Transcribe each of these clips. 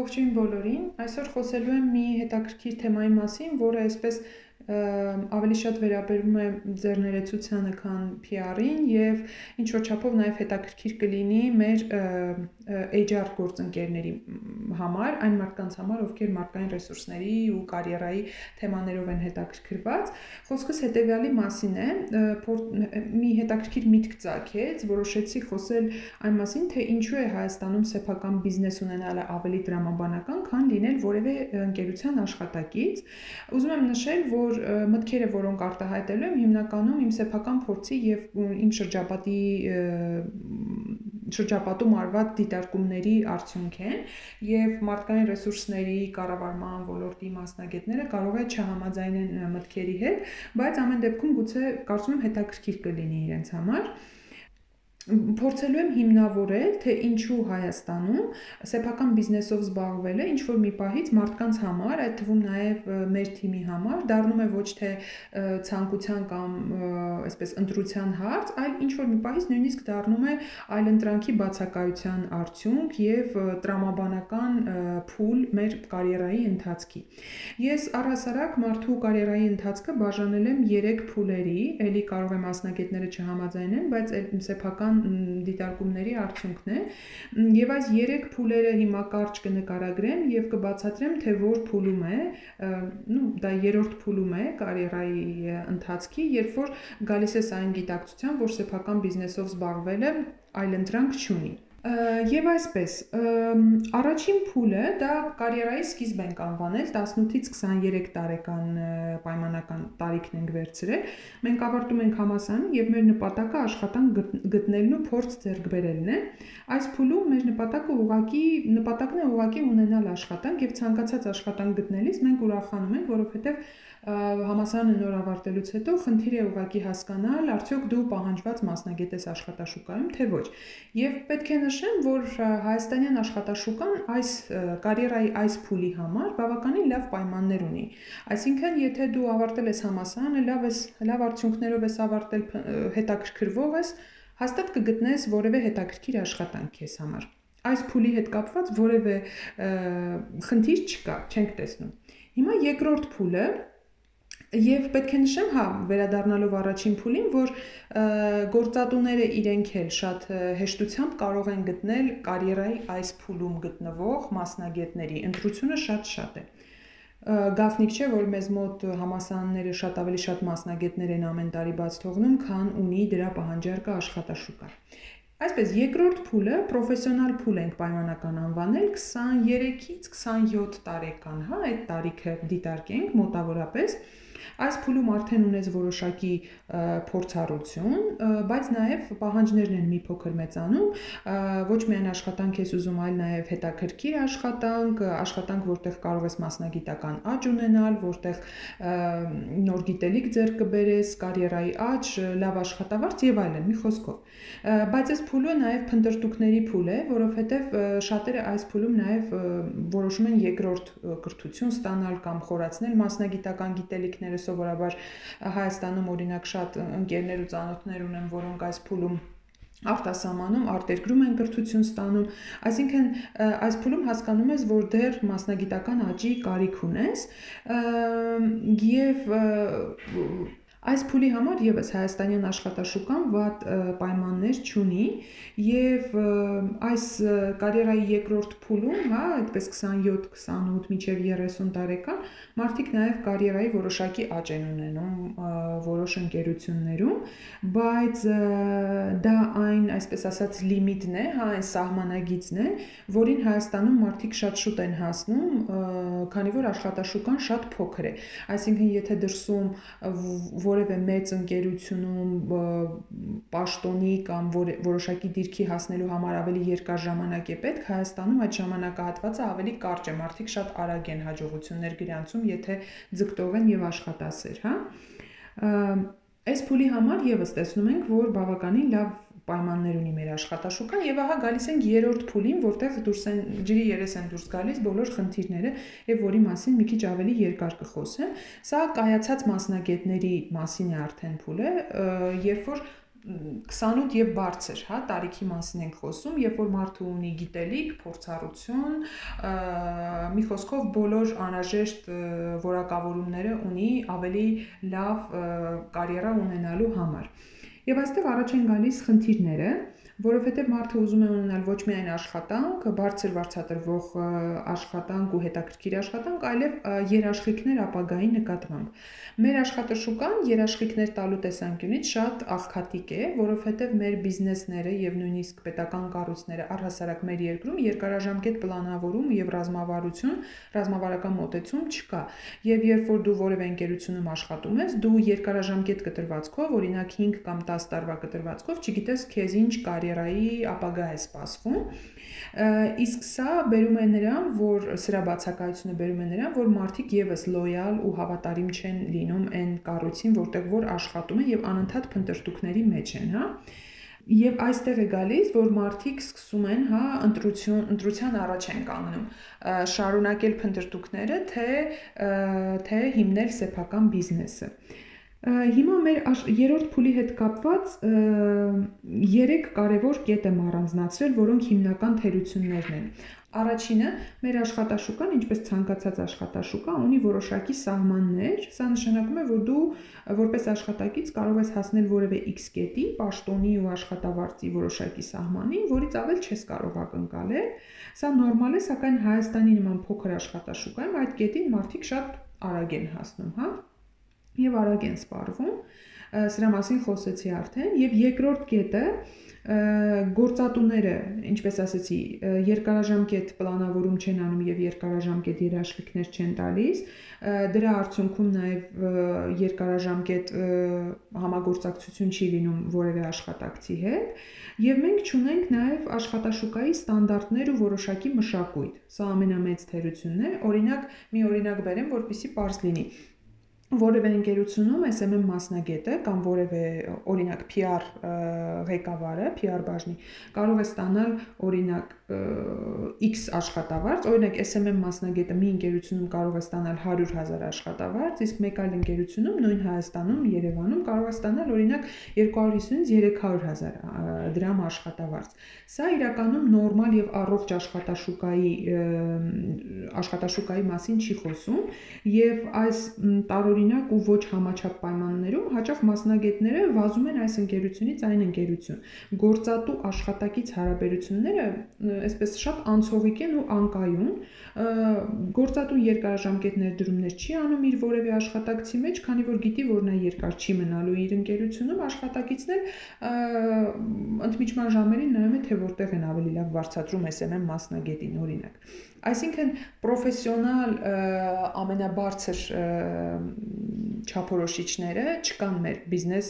Ողջույն բոլորին։ Այսօր խոսելու եմ մի հետաքրքիր թեմայի մասին, որը այսպես ավելի շատ վերաբերում է ձեռներեցությանը, քան PR-ին եւ ինչ որ չափով նաեւ հետաքրքիր կլինի մեր HR գործընկերների համար, այն մարդկանց համար, ովքեր մարդկային ռեսուրսների ու կարիերայի թեմաներով են հետաքրքրված։ Խոսքս հետեւյալի մասին է, մի հետաքրքիր միտք ծագեց, որոշեցի խոսել այն մասին, թե ինչու է Հայաստանում սեփական բիզնես ունենալը ավելի դրամաբանական, քան լինել որևէ ընկերության աշխատակից։ Ուզում եմ նշել, որ մտքերը, որոնք արտահայտելու եմ, հիմնականում իմ սեփական փորձի եւ իմ շրջապատի շրջապատում արված դիտարկումների արդյունք են եւ մարդկային ռեսուրսների կառավարման ոլորտի մասնագետները կարող է չհամաձայնեն մտքերի հետ, բայց ամեն դեպքում գուցե կարծում եմ հետաքրքիր կլինի իրենց համար փորձելու եմ հիմնավորել, թե ինչու Հայաստանում սեփական բիզնեսով զբաղվելը ինչ որ մի պահից մարդկանց համար, այդ թվում նաև մեր թիմի համար, դառնում է ոչ թե ցանկության կամ այսպես ընտրության հարց, այլ ինչ որ մի պահից նույնիսկ դառնում է այլընտրանքի բացակայության արդյունք եւ տրամաբանական փուլ մեր կարիերայի ընթացքի։ Ես առհասարակ մարդու կարիերայի ընթացքը բաժանել եմ 3 փուլերի, ելի կարող է մասնագետները չհամաձայնեն, բայց սեփական դիտարկումների արդյունքն է եւ այս 3 փուլերը հիմա կարճ կնկարագրեմ եւ կբացատրեմ թե որ փուլում է նու դա երրորդ փուլում է կարիերայի ընթացքի երբ որ գալիս է այն գիտակցության որ սեփական բիզնեսով զբաղվելը այլընտրանք չունի Եվ այսպես, առաջին փուլը դա կարիերայի սկիզբ ենք անվանել 18-ից 23 տարեկան պայմանական տարիքն ենք վերցրել։ Մենք ավարտում ենք համասարանը եւ մեր նպատակը աշխատանք գտնելն ու փորձ ձեռք բերելն է։ Այս փուլում մեր նպատակը ուղակի նպատակն է ուղակի ունենալ աշխատանք եւ ցանկացած աշխատանք գտնելիս մենք ուրախանում ենք, որովհետեւ համասարանը նոր ավարտելուց հետո խնդիր է ուղակի հասկանալ, արդյոք դու պահանջված մասնագետ ես աշխատաշուկայում, թե ոչ։ Եվ պետք է նշեմ, որ հայաստանյան աշխատաշուկան այս կարիերայի այս փուլի համար բավականին լավ պայմաններ ունի։ Այսինքն, եթե դու ավարտել ես համասարանը, լավ ես, լավ արդյունքներով ես ավարտել, հետաքրքրվող ես, հաստատ կգտնես որևէ հետաքրքիր աշխատանք քեզ համար այս փուլի հետ կապված որևէ խնդիր չկա, չենք տեսնում։ Հիմա երկրորդ փուլը Եվ պետք է նշեմ, հա, վերադառնալով առաջին փուլին, որ գործատուները իրենք էլ շատ հեշտությամբ կարող են գտնել կարիերայի այս փուլում գտնվող մասնագետների ընտրությունը շատ-շատ է գաղտնիք չէ, որ մեզ մոտ համասարանները շատ ավելի շատ մասնագետներ են ամեն տարի բաց թողնում, քան ունի դրա պահանջարկը աշխատաշուկա։ Այսպես երկրորդ փուլը պրոֆեսիոնալ փուլ ենք պայմանական անվանել 23-ից 27 տարեկան, հա, այդ տարիքը դիտարկենք մոտավորապես Այս փուլում արդեն ունես որոշակի փորձառություն, բայց նաև պահանջներն են մի փոքր մեծանում, ոչ միայն աշխատանք ես ուզում, այլ նաև հետաքրքիր աշխատանք, աշխատանք, որտեղ կարող ես մասնագիտական աճ ունենալ, որտեղ նոր գիտելիք ձեռք կբերես, կարիերայի աճ, լավ աշխատավարձ եւ այլն, մի խոսքով։ Բայց այս փուլը նաև փնտրտուքների փուլ է, որովհետև շատերը այս փուլում նաև որոշում են երկրորդ կրթություն ստանալ կամ խորացնել մասնագիտական գիտելիքները սովորաբար Հայաստանում օրինակ շատ ընկերներ ու ծանոթներ ունեմ, որոնք այս փուլում արտասահմանում արտերկրում են կրթություն ստանում, այսինքն այս փուլում հասկանում ես, որ դեռ մասնագիտական աճի կարիք ունես եւ Այս փուլի համար եւս հայաստանյան աշխատաշուկան վատ պայմաններ չունի եւ այս կարիերայի երկրորդ փուլում, հա, այդպես 27, 28 մինչեւ 30 տարեկան մարդիկ նաեւ կարիերայի որոշակի աճ են ունենում որոշ ընկերություններում, բայց դա այն, այսպես ասած, լիմիտն է, հա, այն սահմանագիծն է, որին Հայաստանում մարդիկ շատ շուտ են հասնում, քանի որ աշխատաշուկան շատ փոքր է։ Այսինքն, եթե դրսում որևէ մեծ ընկերությունում պաշտոնի կամ որոշակի դիրքի հասնելու համար ավելի երկար ժամանակ է պետք, Հայաստանում այդ ժամանակահատվածը ավելի կարճ է, մարդիկ շատ արագ են հաջողություններ գրանցում, եթե ձգտող են եւ աշխատասեր, հա։ Այս փուլի համար եւս տեսնում ենք, որ բավականին լավ պայմաններ ունի մեր աշխատաշուկան եւ ահա գալիս ենք երրորդ փուլին, որտեղ դուրս են ջրի երես են դուրս գալիս բոլոր խնդիրները եւ որի մասին մի քիչ ավելի երկար կխոսեմ։ Սա կայացած մասնագետների մասին է արդեն փուլը, երբ որ 28 եւ բարձր, հա, տարիքի մասին ենք խոսում, երբ որ մարդը ունի գիտելիք, փորձառություն, մի խոսքով բոլոր անհրաժեշտ որակավորումները ունի ավելի լավ կարիերա ունենալու համար։ Եվ այստեղ առաջ են գալիս խնդիրները, որովհետև մարդը ուզում է ունենալ ոչ միայն աշխատանք, բարձր վարձատրվող աշխատանք ու հետաքրքիր աշխատանք, այլև երաշխիքներ ապագայի նկատմամբ։ Մեր աշխատաշուկան երաշխիքներ տալու տեսանկյունից շատ աղքատիկ է, որովհետև մեր բիզնեսները եւ նույնիսկ պետական կառույցները առհասարակ մեր երկրում երկարաժամկետ պլանավորում եւ ռազմավարություն, ռազմավարական մոտեցում չկա։ Եվ երբ որ դու որևէ ընկերությունում աշխատում ես, դու երկարաժամկետ կտրվածքով, օրինակ 5 կամ 10 տարվա կտրվածքով, չգիտես քեզ ինչ կարիերայի ապագա է սպասվում իսկ սա բերում է նրան, որ սրա բացակայությունը բերում է նրան, որ մարդիկ եւս լոյալ ու հավատարիմ չեն լինում այն կառույցին, որտեղ որ աշխատում են եւ անընդհատ փնտրտուքների մեջ են, հա։ Եվ այստեղ է գալիս, որ մարդիկ սկսում են, հա, ընտրություն, ընտրության առաջ են կանգնում, շարունակել փնտրտուքները, թե թե հիմնել սեփական բիզնեսը։ Հիմա մեր երրորդ փուլի հետ կապված երեք կարևոր կետ եմ առանձնացրել, որոնք հիմնական թերություններն են։ Առաջինը, մեր աշխատաշուկան, ինչպես ցանկացած աշխատաշուկա, ունի որոշակի սահմաններ։ Սա նշանակում է, որ դու որպես աշխատակից կարող ես հասնել որևէ X կետի, պաշտոնի ու աշխատավարձի որոշակի սահմանի, որից ավել չես կարող ակնկալել։ Սա նորմալ է, սակայն Հայաստանի նման փոքր աշխատաշուկայում այդ կետին մարդիկ շատ արագ են հասնում, հա եւ արագ են սպառվում։ Սրա մասին խոսեցի արդեն եւ երկրորդ կետը գործատուները, ինչպես ասացի, երկարաժամկետ պլանավորում չեն անում եւ երկարաժամկետ երաշխիքներ չեն տալիս։ Դրա արդյունքում նաեւ երկարաժամկետ համագործակցություն չի լինում որևէ աշխատակցի հետ եւ մենք ճունենք նաեւ աշխատաշուկայի ստանդարտներ ու որոշակի մշակույթ։ Սա ամենամեծ թերությունն է։ Օրինակ, մի օրինակ բերեմ, որպեսզի པարզ լինի որևէ ընկերությունում SMM մասնագետը կամ որևէ օրինակ PR ղեկավարը, PR բաժնի կարող է ստանալ օրինակ X աշխատավարձ, օրինակ SMM մասնագետը մի ընկերությունում կարող է ստանալ 100.000 աշխատավարձ, իսկ մեկ այլ ընկերությունում նույն Հայաստանում, Երևանում կարող է ստանալ օրինակ 250-ից 300.000 դրամ աշխատավարձ։ Սա իրականում նորմալ եւ առողջ աշխատաշուկայի աշխատաշուկայի մասին չի խոսում եւ այս տարօրինակ ու ոչ համաչափ պայմաններում հաճախ մասնագետները վազում են այս ընկերությունից այն ընկերություն։ Գործատու աշխատակից հարաբերությունները այսպես շատ անցողիկ են ու անկայուն։ Գործատուն երկարաժամկետ ներդրումներ չի անում իր որևէ աշխատակցի մեջ, քանի որ գիտի, որ նա երկար չի մնալու իր ընկերությունում, աշխատակիցն էլ ընդմիջման ժամերին նայում է, թե որտեղ են ավելի լավ վարձատրում SMM մասնագետին օրինակ։ Այսինքն պրոֆեսիոնալ ամենաբարձր չափորոշիչները չկան մեր բիզնես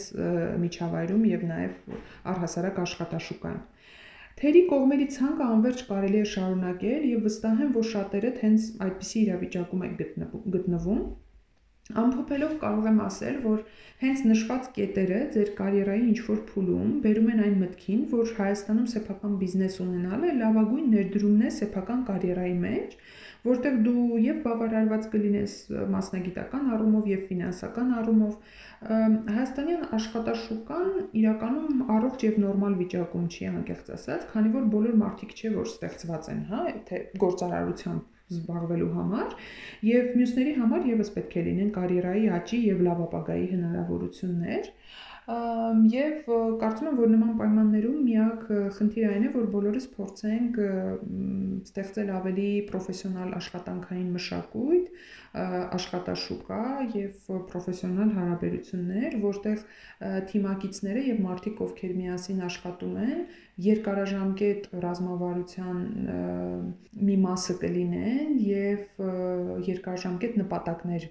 միջավայրում եւ նաեւ առհասարակ աշխատաշուկայում։ Թերի կողմերի ցանկը անverջ կարելի է շարունակել եւ վստահ եմ, որ շատերդ հենց այդպիսի իրավիճակում եք գտնվում։ Ամփոփելով կարող եմ ասել, որ հենց նշված կետերը ձեր կարիերայի ինչ-որ փուլում բերում են այն մտքին, որ Հայաստանում սեփական բիզնես ունենալը լավագույն ներդրումն է սեփական կարիերայի մեջ, որտեղ դու եւ բավարարված կլինես մասնագիտական առումով եւ ֆինանսական առումով Հայաստանյան աշխատաշուկան իրականում առողջ եւ նորմալ վիճակում չի անկեղծ ասած, քանի որ բոլոր մարդիկ չէ որ ստեղծված են, հա, թե գործարարությամբ զբաղվելու համար եւ մյուսների համար եւս պետք է լինեն կարիերայի աճի եւ լավ ապագայի հնարավորություններ Եվ կարծում եմ, որ նման պայմաններում միակ խնդիրը այն է, որ բոլորս փորձենք ստեղծել ավելի պրոֆեսիոնալ աշխատանքային մշակույթ, աշխատաշուկա եւ պրոֆեսիոնալ հարաբերություններ, որտեղ թիմակիցները եւ մարդիկ, ովքեր միասին աշխատում են, երկարաժամկետ ռազմավարության մի մասը կլինեն եւ երկարաժամկետ նպատակներ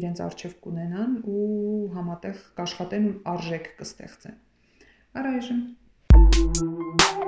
իրենց արժեվ կունենան ու համատեղ կաշխատեն ու արժեք կստեղծեն։ Առայժմ Thank you